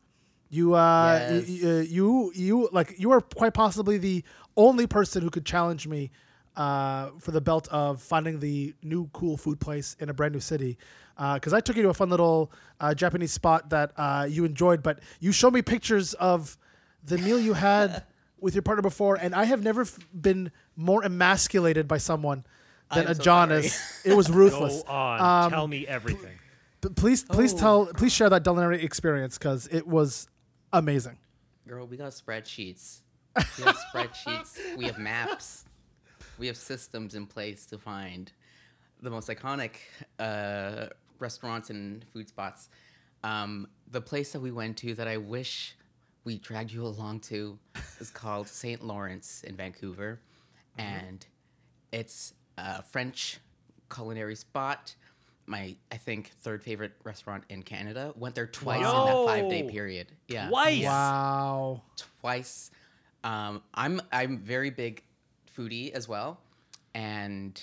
You, uh, Yes. y- uh, you, you, like, you are quite possibly the only person who could challenge me uh, for the belt of finding the new cool food place in a brand new city. Because I took you to a fun little uh, Japanese spot that uh, you enjoyed, but you showed me pictures of the meal you had with your partner before, and I have never f- been more emasculated by someone than I'm so Ajahnis. it was ruthless. Go ruthless. on. Um, Tell me everything. But please, please Oh. tell, please share that culinary experience because it was amazing. Girl, we got spreadsheets. We have spreadsheets. We have maps. We have systems in place to find the most iconic uh, restaurants and food spots. Um, the place that we went to that I wish we dragged you along to is called St. Lawrence in Vancouver. And it's a French culinary spot. My, I think, third favorite restaurant in Canada. Went there twice in that five day period. Yeah Twice. Wow. twice. Um, I'm I'm very big foodie as well, and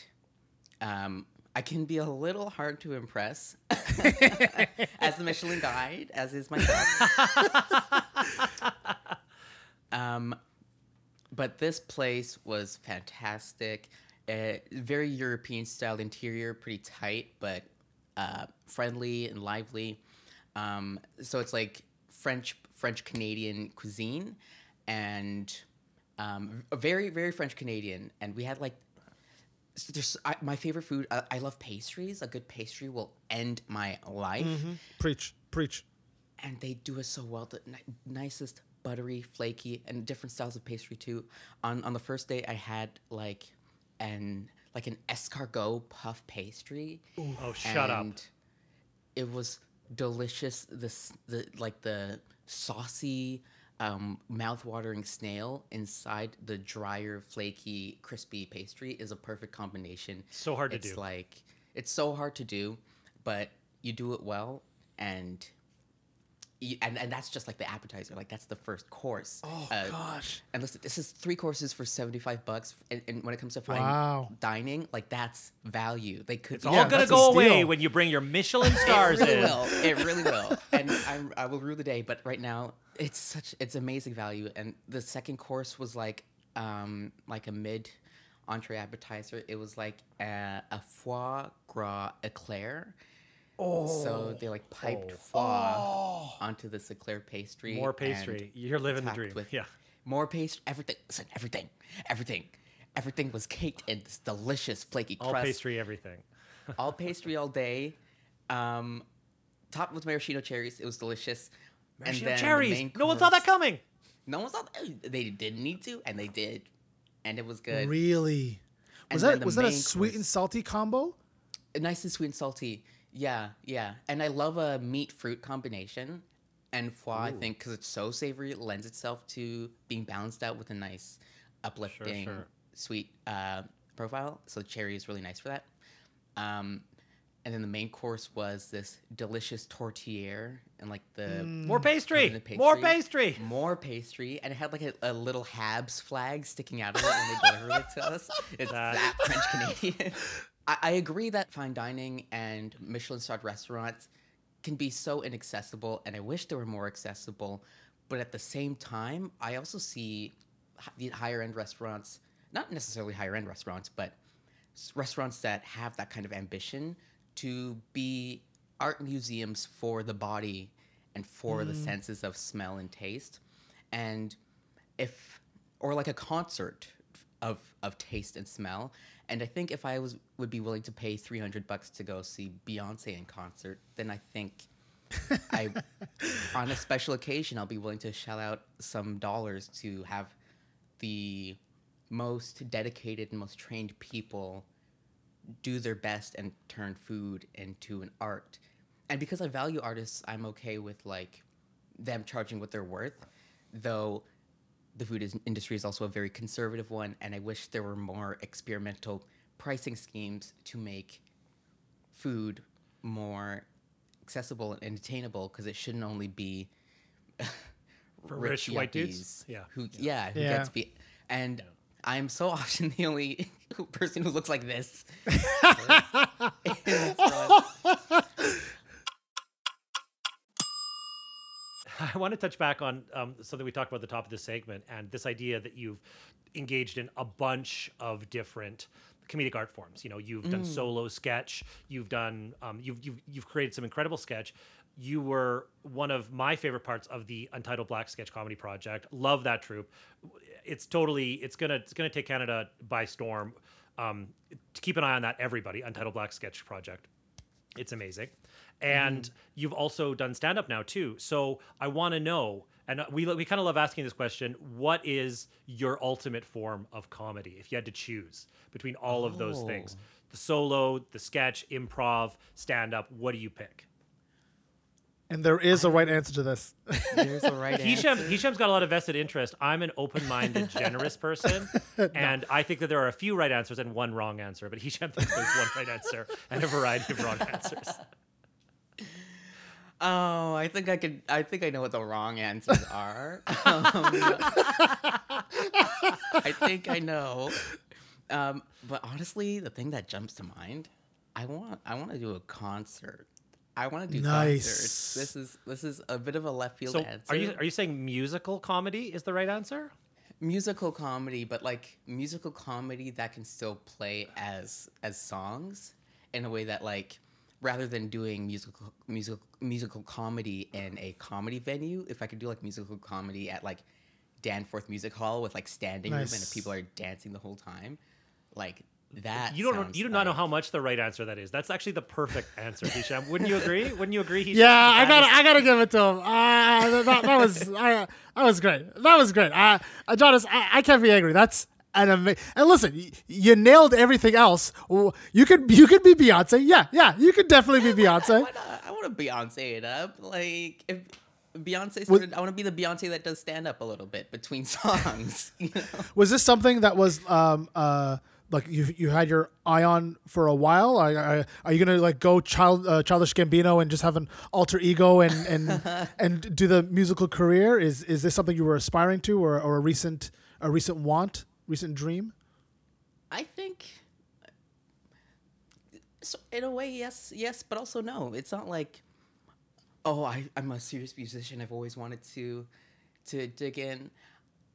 um, I can be a little hard to impress as the Michelin guide, as is my job. um, but this place was fantastic. Uh, very European style interior, pretty tight, but uh, friendly and lively. Um, so it's like French French Canadian cuisine, and um, very very French Canadian. And we had like s- there's I, my favorite food. I, I love pastries. A good pastry will end my life Preach, preach. and they do it so well. The ni- nicest buttery, flaky, and different styles of pastry too. On on the first day, I had like an like an escargot puff pastry. Oh, shut up. and It was delicious. This the like the saucy, um, mouth-watering snail inside the drier, flaky, crispy pastry is a perfect combination. So hard to it's do. like it's so hard to do, but you do it well, and you, and and that's just like the appetizer. Like that's the first course. Oh gosh. And listen, this is three courses for seventy five bucks. And, and when it comes to fine Wow. dining, like that's value. They could It's be all Yeah, gonna go away when you bring your Michelin it stars really in. will. It really will. And I'm, I will rue the day. But right now, it's such it's amazing value. And the second course was like um like a mid entree appetizer. It was like a, a foie gras eclair. Oh. So they like piped foie onto this eclair pastry. More pastry. You're living the dream. with Yeah. More pastry. Everything. Listen, everything. Everything. Everything was caked in this delicious flaky crust. All pastry, everything. all pastry all day. Um, topped with maraschino cherries. It was delicious. Maraschino cherries. No one saw that coming. No one saw that. They didn't need to, and they did, and it was good. Really? Was And that the was that a sweet and salty combo? nice and sweet and salty. Yeah, yeah. And I love a meat fruit combination. And foie, I think, because it's so savory, it lends itself to being balanced out with a nice, uplifting, sure. sweet uh, profile. So cherry is really nice for that. Um, and then the main course was this delicious tourtière and like the More covered pastry. More pastry. more pastry, and it had like a, a little Habs flag sticking out of it when they delivered it to us. It's That- that French Canadian. I, I agree that fine dining and Michelin starred restaurants can be so inaccessible, and I wish they were more accessible. But at the same time, I also see the higher end restaurants, not necessarily higher end restaurants, but restaurants that have that kind of ambition to be art museums for the body and for the mm-hmm. senses of smell and taste. And if or like a concert of of taste and smell. And I think if I was would be willing to pay 300 bucks to go see Beyonce in concert, then I think I on a special occasion I'll be willing to shell out some dollars to have the most dedicated and most trained people do their best and turn food into an art. And because I value artists, I'm okay with like them charging what they're worth, though the food is, industry is also a very conservative one, and I wish there were more experimental pricing schemes to make food more accessible and attainable because it shouldn't only be For rich white dudes? Yeah. who yeah who Yeah. gets be and I'm so often the only person who looks like this. in this restaurant. I want to touch back on um, something we talked about at the top of this segment, and this idea that you've engaged in a bunch of different comedic art forms. You know, you've done solo sketch, you've done, um, you've you've you've created some incredible sketch. You were one of my favorite parts of the Untitled Black Sketch Comedy Project. Love that troupe. It's totally, it's gonna, it's gonna take Canada by storm. Um, to keep an eye on that, everybody. Untitled Black Sketch Project. It's amazing. And mm-hmm. you've also done stand up now too. So I want to know, and we, we kind of love asking this question what is your ultimate form of comedy if you had to choose between all of those things? Oh. The solo, the sketch, improv, stand up, what do you pick? And there is a right answer to this. There's a right answer. Hisham, Hisham's got a lot of vested interest. I'm an open-minded, generous person, and I think that there are a few right answers and one wrong answer. But Hisham thinks there's one right answer and a variety of wrong answers. Oh, I think I could. I think I know what the wrong answers are. Um, I think I know. Um, but honestly, the thing that jumps to mind, I want. I want to do a concert. I want to do Nice. concerts. This is this is a bit of a left field So, answer. are you are you saying musical comedy is the right answer? musical comedy, but like musical comedy that can still play as as songs in a way that like rather than doing musical musical musical comedy in a comedy venue, if I could do like musical comedy at like Danforth Music Hall with like standing room and Nice. people are dancing the whole time, like that. You don't you do not know how much the right answer that is. That's actually the perfect answer, Hisham. Wouldn't you agree? Wouldn't you agree? Hisham? Yeah, I gotta, is- I gotta give it to him. Uh, that, that was, uh, that was great. That was great. Uh, uh, Ajahnis, I, I can't be angry. That's an. And listen, y- you nailed everything else. You could, you could be Beyonce. Yeah, yeah, you could definitely be Beyonce. Why not? I want to Beyonce it up. Like if Beyonce started, I want to be the Beyonce that does stand up a little bit between songs. You know? Was this something that was, um, uh, like you, you had your eye on for a while? Are, are, are you gonna like go child, uh, childish Gambino and just have an alter ego and and and do the musical career? Is is this something you were aspiring to, or, or a recent a recent want, recent dream? I think, so in a way, yes, yes, but also no. It's not like, oh, I, I'm a serious musician. I've always wanted to, to dig in.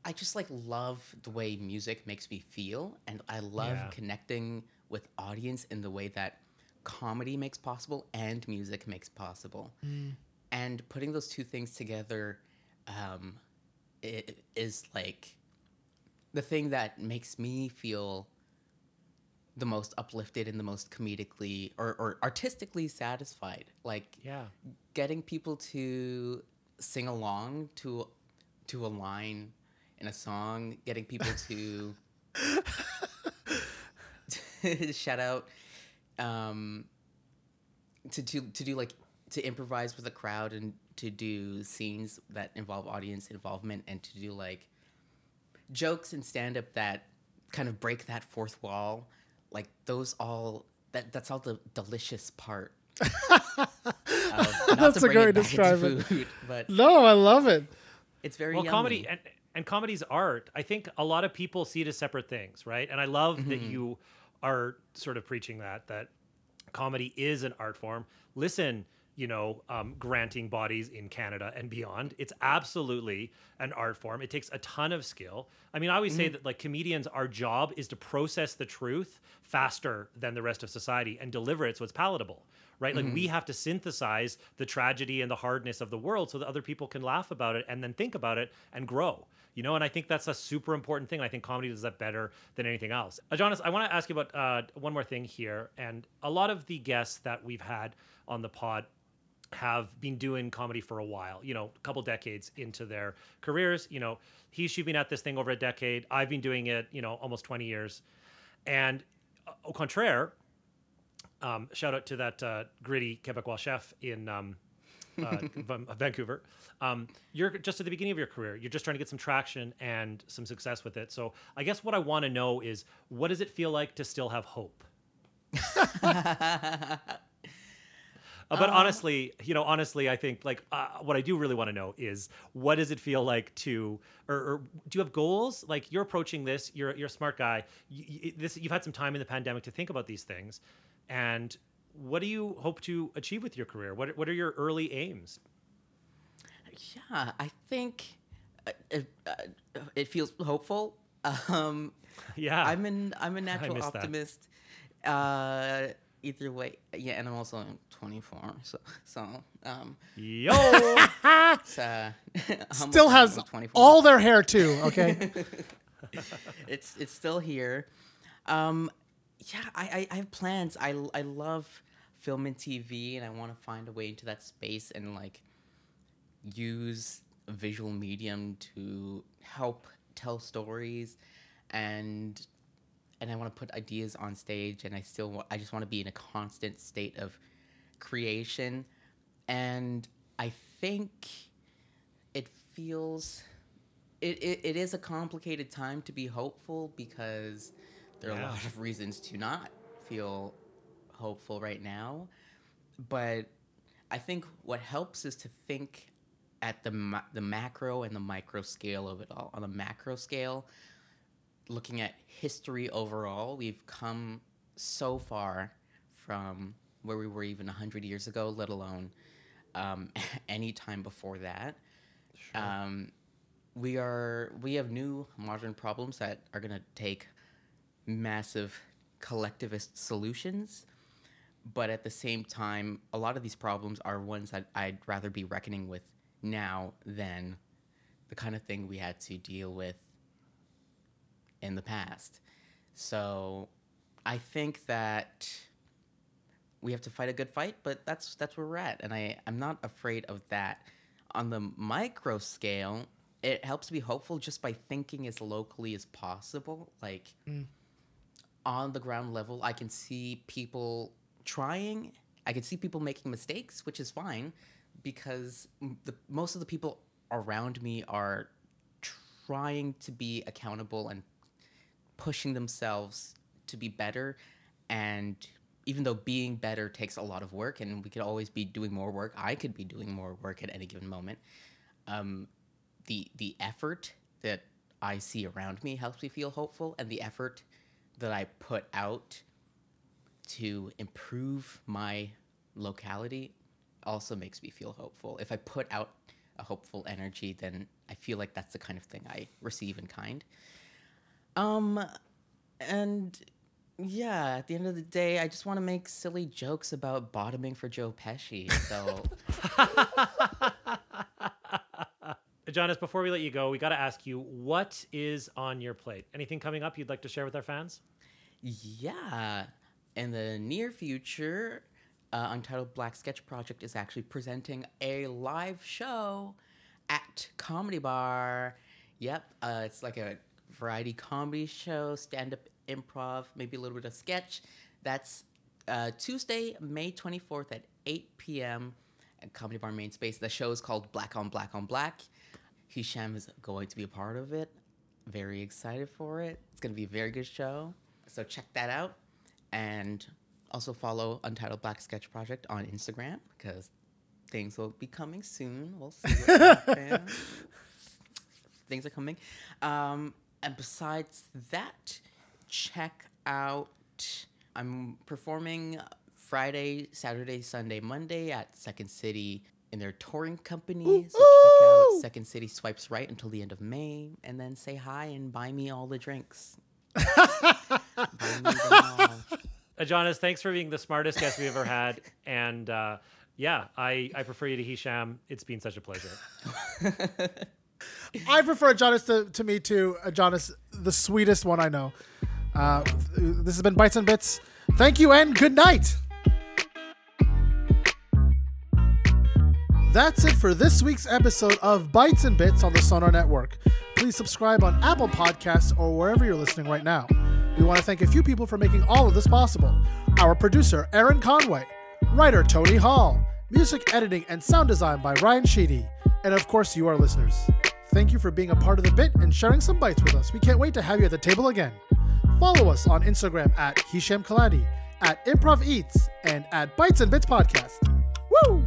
I just like love the way music makes me feel, and I love Yeah. connecting with audience in the way that comedy makes possible and music makes possible. And putting those two things together, um, it is like the thing that makes me feel the most uplifted and the most comedically or, or artistically satisfied. Like Yeah. getting people to sing along to to a line in a song, getting people to shout out um to, to to do like to improvise with a crowd and to do scenes that involve audience involvement and to do like jokes and stand up that kind of break that fourth wall like those all that that's all the delicious part of, That's to a bring great it back into description. food, but No, I love it. it's very well yummy. comedy and, and comedy's art i think a lot of people see it as separate things right and i love that Mm-hmm. you are sort of preaching that that comedy is an art form listen you know um, granting bodies in canada and beyond. It's absolutely an art form. It takes a ton of skill. I mean i always Mm-hmm. say that like comedians our job is to process the truth faster than the rest of society and deliver it so it's palatable right? Like Mm-hmm. we have to synthesize the tragedy and the hardness of the world so that other people can laugh about it and then think about it and grow you know? And i think that's a super important thing i think comedy does that better than anything else. Ajahnis i want to ask you about uh, one more thing here and a lot of the guests that we've had on the pod have been doing comedy for a while, you know, a couple decades into their careers. You know, he's she's been at this thing over a decade. I've been doing it, you know, almost 20 years. And uh, au contraire, um, shout out to that uh, gritty Quebecois chef in um, uh, Vancouver. Um, you're just at the beginning of your career. You're just trying to get some traction and some success with it. So I guess what I want to know is what does it feel like to still have hope? Uh, but honestly, you know, honestly, I think like uh, what I do really want to know is what does it feel like to, or, or do you have goals? Like you're approaching this, you're you're a smart guy. You, you, this you've had some time in the pandemic to think about these things, and what do you hope to achieve with your career? What what are your early aims? Yeah, I think uh, it, uh, it feels hopeful. Um, Yeah. I'm an I'm a natural missed that. optimist. Uh, either way, yeah, and I'm also 24, so so um, Yo. it's, uh, Still has 24. all their hair too. Okay. it's it's still here. Um, yeah, I, I, I have plans. I, I love film and TV, and I want to find a way into that space and like use visual medium to help tell stories, and and I want to put ideas on stage, and I still wa- I just want to be in a constant state of creation, and I think it feels it, it, it is a complicated time to be hopeful because there are Yeah. a lot of reasons to not feel hopeful right now. But i think what helps is to think at the ma- the macro and the micro scale of it all. On the macro scale looking at history overall we've come so far from where we were even 100 years ago let alone um, any time before that. Um, we are we have new modern problems that are going to take massive collectivist solutions but at the same time a lot of these problems are ones that i'd rather be reckoning with now than the kind of thing we had to deal with in the past so i think that we have to fight a good fight, but that's that's where we're at, and I I'm not afraid of that. On the micro scale, it helps to be hopeful just by thinking as locally as possible. Like mm. on the ground level, I can see people trying. I can see people making mistakes, which is fine, because the most of the people around me are trying to be accountable and pushing themselves to be better. And even though being better takes a lot of work and we could always be doing more work i could be doing more work at any given moment um, the the effort that i see around me helps me feel hopeful and the effort that i put out to improve my locality also makes me feel hopeful. If i put out a hopeful energy then i feel like that's the kind of thing i receive in kind um, and yeah, at the end of the day, I just want to make silly jokes about bottoming for Joe Pesci. So Ajahnis, before we let you go, we got to ask you what is on your plate? Anything coming up you'd like to share with our fans? yeah, in the near future, uh, Untitled Black Sketch Project is actually presenting a live show at Comedy Bar. Yep, uh, it's like a variety comedy show, stand up improv, maybe a little bit of sketch. That's uh, Tuesday, May 24th at 8 p.m. at Comedy Bar Main Space. The show is called Black on Black on Black. Hisham is going to be a part of it. Very excited for it. It's going to be a very good show. So check that out. And also follow Untitled Black Sketch Project on Instagram because things will be coming soon. We'll see what happens. things are coming. Um, and besides that, check out. I'm performing Friday, Saturday, Sunday, Monday at Second City in their touring company. So check out Second City Swipes Right until the end of May, and then say hi and buy me all the drinks. buy me them all. Ajahnis, thanks for being the smartest guest we've ever had. And uh, yeah, I, I prefer you to Hisham. It's been such a pleasure. I prefer Ajahnis to, to me too. Uh, Ajahnis, the sweetest one I know. Uh, this has been Bites and Bits. Thank you and good night. That's it for this week's episode of Bites and Bits on the Sonar Network. Please subscribe on Apple Podcasts or wherever you're listening right now. We want to thank a few people for making all of this possible. Our producer, Aaron Conway, writer, Tony Hall, music editing and sound design by Ryan Sheedy, and of course, you, our listeners. Thank you for being a part of the bit and sharing some bites with us. We can't wait to have you at the table again. Follow us on Instagram at Hisham Kelati, at Improv Eats, and at Bites and Bits Podcast. Woo!